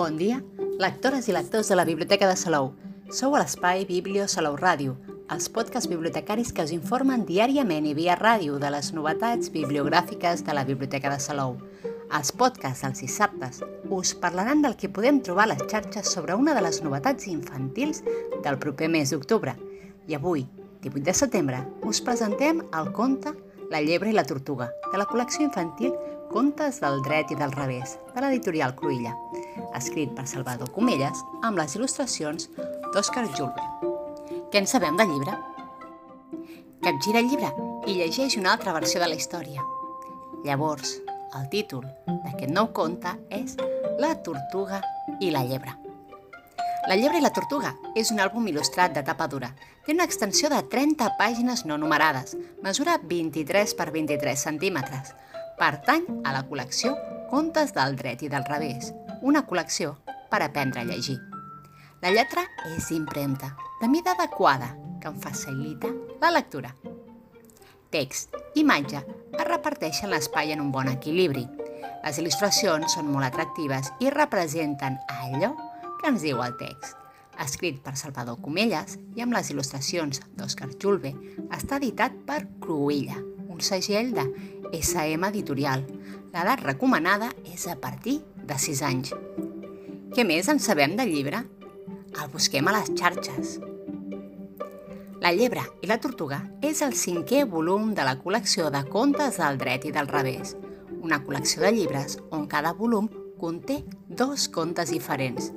Bon dia, lectores i lectors de la Biblioteca de Salou. Sou a l'espai Biblio Salou Ràdio, els podcasts bibliotecaris que us informen diàriament i via ràdio de les novetats bibliogràfiques de la Biblioteca de Salou. Els podcasts dels dissabtes us parlaran del que podem trobar a les xarxes sobre una de les novetats infantils del proper mes d'octubre. I avui, 18 de setembre, us presentem el conte La llebre i la tortuga, de la col·lecció infantil Contes del dret i del revés, de l'editorial Cruïlla, escrit per Salvador Comelles amb les il·lustracions d'Òscar Julve. Què en sabem del llibre? Capgira el llibre i llegeix una altra versió de la història. Llavors, el títol d'aquest nou conte és La tortuga i la llebre. La llebre i la tortuga és un àlbum il·lustrat de tapa dura. Té una extensió de 30 pàgines no numerades, mesura 23 per 23 centímetres, pertany a la col·lecció Contes del dret i del revés, una col·lecció per aprendre a llegir. La lletra és impremta, de mida adequada, que em facilita la lectura. Text i imatge es reparteixen l'espai en un bon equilibri. Les il·lustracions són molt atractives i representen allò que ens diu el text. Escrit per Salvador Comelles i amb les il·lustracions d'Òscar Julve, està editat per Cruïlla, un segell de SM Editorial. L'edat recomanada és a partir de 6 anys. Què més en sabem del llibre? El busquem a les xarxes. La llebre i la tortuga és el cinquè volum de la col·lecció de contes del dret i del revés, una col·lecció de llibres on cada volum conté dos contes diferents.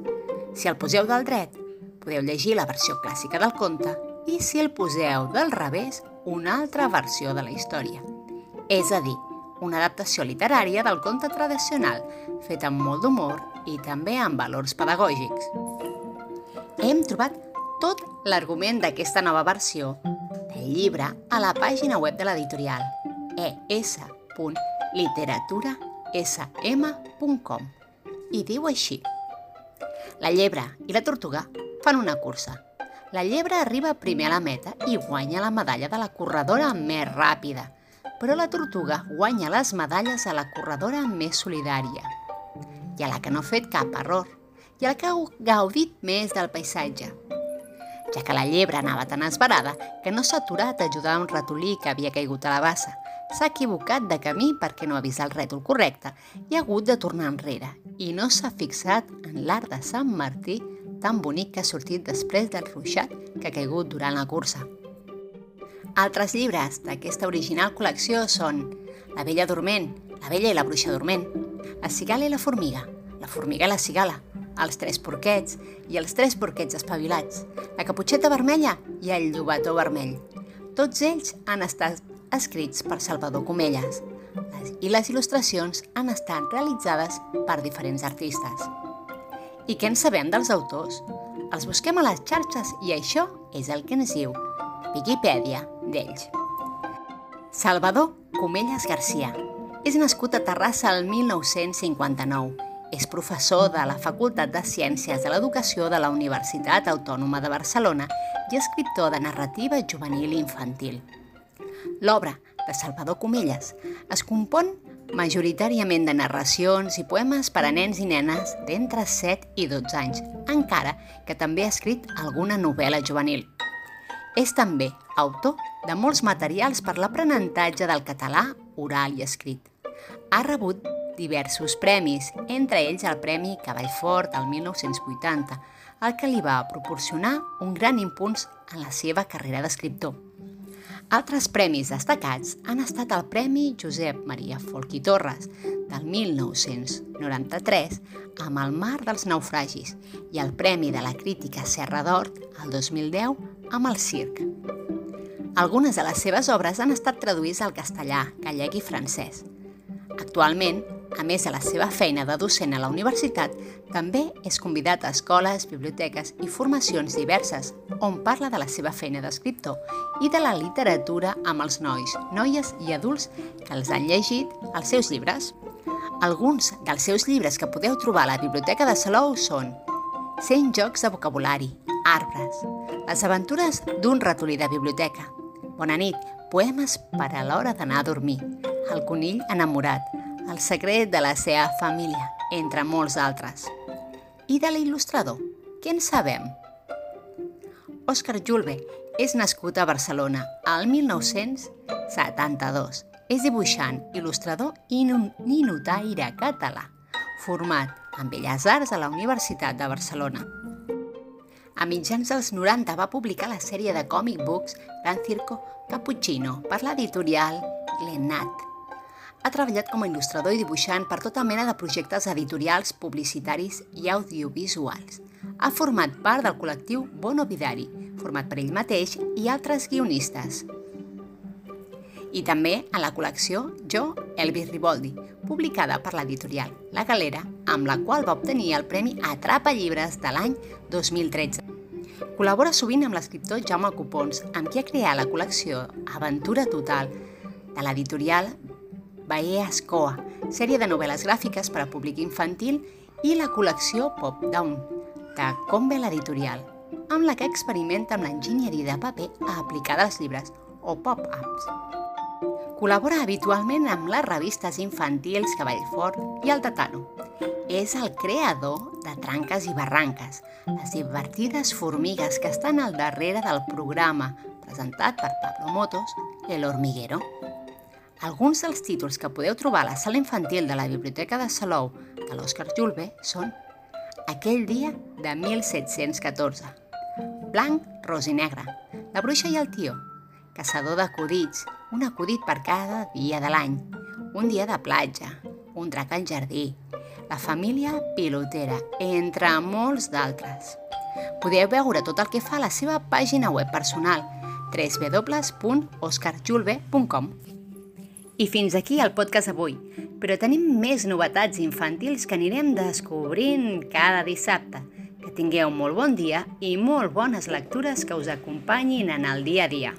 Si el poseu del dret, podeu llegir la versió clàssica del conte i si el poseu del revés, una altra versió de la història és a dir, una adaptació literària del conte tradicional, fet amb molt d'humor i també amb valors pedagògics. Hem trobat tot l'argument d'aquesta nova versió del llibre a la pàgina web de l'editorial es.literaturasm.com i diu així La llebre i la tortuga fan una cursa. La llebre arriba primer a la meta i guanya la medalla de la corredora més ràpida – però la tortuga guanya les medalles a la corredora més solidària i a la que no ha fet cap error i a la que ha gaudit més del paisatge, ja que la llebre anava tan esbarada que no s'ha aturat a ajudar un ratolí que havia caigut a la bassa. S'ha equivocat de camí perquè no ha vist el rètol correcte i ha hagut de tornar enrere i no s'ha fixat en l'art de Sant Martí tan bonic que ha sortit després del ruixat que ha caigut durant la cursa. Altres llibres d'aquesta original col·lecció són La vella dorment, La vella i la bruixa dorment, La cigala i la formiga, La formiga i la cigala, Els tres porquets i Els tres porquets espavilats, La caputxeta vermella i El llobató vermell. Tots ells han estat escrits per Salvador Comelles i les il·lustracions han estat realitzades per diferents artistes. I què en sabem dels autors? Els busquem a les xarxes i això és el que ens diu Viquipèdia d'ells. Salvador Comelles Garcia és nascut a Terrassa el 1959. És professor de la Facultat de Ciències de l'Educació de la Universitat Autònoma de Barcelona i escriptor de narrativa juvenil i infantil. L'obra de Salvador Comelles es compon majoritàriament de narracions i poemes per a nens i nenes d'entre 7 i 12 anys, encara que també ha escrit alguna novel·la juvenil. És també autor de molts materials per l'aprenentatge del català oral i escrit. Ha rebut diversos premis, entre ells el Premi Cavallfort del 1980, el que li va proporcionar un gran impuls en la seva carrera d'escriptor. Altres premis destacats han estat el Premi Josep Maria Folch Torres del 1993 amb El mar dels naufragis i el Premi de la Crítica Serra d'Hort el 2010 amb el circ. Algunes de les seves obres han estat traduïdes al castellà, gallec i francès. Actualment, a més de la seva feina de docent a la universitat, també és convidat a escoles, biblioteques i formacions diverses, on parla de la seva feina d'escriptor i de la literatura amb els nois, noies i adults que els han llegit els seus llibres. Alguns dels seus llibres que podeu trobar a la Biblioteca de Salou són 100 jocs de vocabulari, arbres, les aventures d'un ratolí de biblioteca, Bona nit, poemes per a l'hora d'anar a dormir, El conill enamorat, El secret de la seva família, entre molts altres. I de l'il·lustrador, què en sabem? Òscar Julve és nascut a Barcelona al 1972. És dibuixant, il·lustrador i ninotaire català, format en Belles Arts a la Universitat de Barcelona. A mitjans dels 90 va publicar la sèrie de còmic books Gran Circo Cappuccino per l'editorial Glenat. Ha treballat com a il·lustrador i dibuixant per tota mena de projectes editorials, publicitaris i audiovisuals. Ha format part del col·lectiu Bono Vidari, format per ell mateix i altres guionistes. I també a la col·lecció Jo, Elvis Riboldi, publicada per l'editorial La Galera, amb la qual va obtenir el Premi Atrapa Llibres de l'any 2013. Col·labora sovint amb l'escriptor Jaume Copons, amb qui ha creat la col·lecció Aventura Total de l'editorial Bae Escoa, sèrie de novel·les gràfiques per a públic infantil i la col·lecció Pop Down, de Combe l'editorial, amb la que experimenta amb l'enginyeria de paper aplicada als llibres, o pop-ups. Col·labora habitualment amb les revistes infantils Cavallfort i El Tatano. És el creador de Tranques i Barranques, les divertides formigues que estan al darrere del programa presentat per Pablo Motos, El Hormiguero. Alguns dels títols que podeu trobar a la sala infantil de la Biblioteca de Salou de l'Òscar Julve són Aquell dia de 1714, Blanc, ros i negre, La bruixa i el tio, Caçador d'acudits, un acudit per cada dia de l'any, un dia de platja, un drac al jardí, la família pilotera, entre molts d'altres. Podeu veure tot el que fa a la seva pàgina web personal www.oscarjulve.com I fins aquí el podcast d'avui, però tenim més novetats infantils que anirem descobrint cada dissabte. Que tingueu molt bon dia i molt bones lectures que us acompanyin en el dia a dia.